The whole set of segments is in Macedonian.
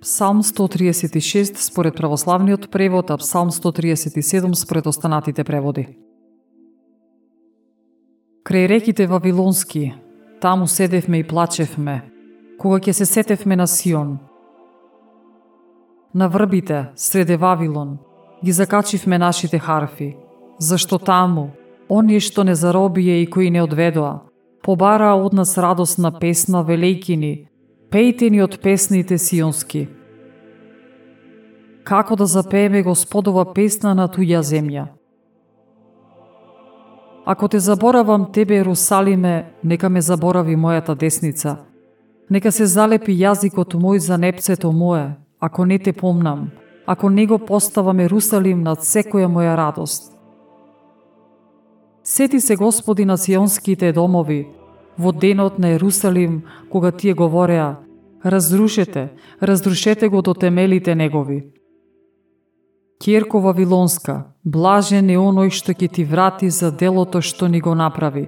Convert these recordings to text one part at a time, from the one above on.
Псалм 136 според православниот превод, а Псалм 137 според останатите преводи. Крај реките Вавилонски, таму седевме и плачевме, кога ќе се сетевме на Сион. На врбите, среде Вавилон, ги закачивме нашите харфи, зашто таму, оние што не заробие и кои не одведоа, побараа од нас радосна песна велејкини, пејте ни од песните сионски. Како да запееме Господова песна на туја земја? Ако те заборавам тебе, Ерусалиме, нека ме заборави мојата десница. Нека се залепи јазикот мој за непцето мое, ако не те помнам, ако не го поставам Ерусалим над секоја моја радост. Сети се Господи на сионските домови, во денот на Ерусалим, кога тие говореа, разрушете, разрушете го до темелите негови. Кирко Вавилонска, блажен е оној што ќе ти врати за делото што ни го направи.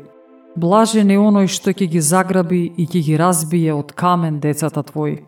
Блажен е оној што ќе ги заграби и ќе ги разбие од камен децата твои.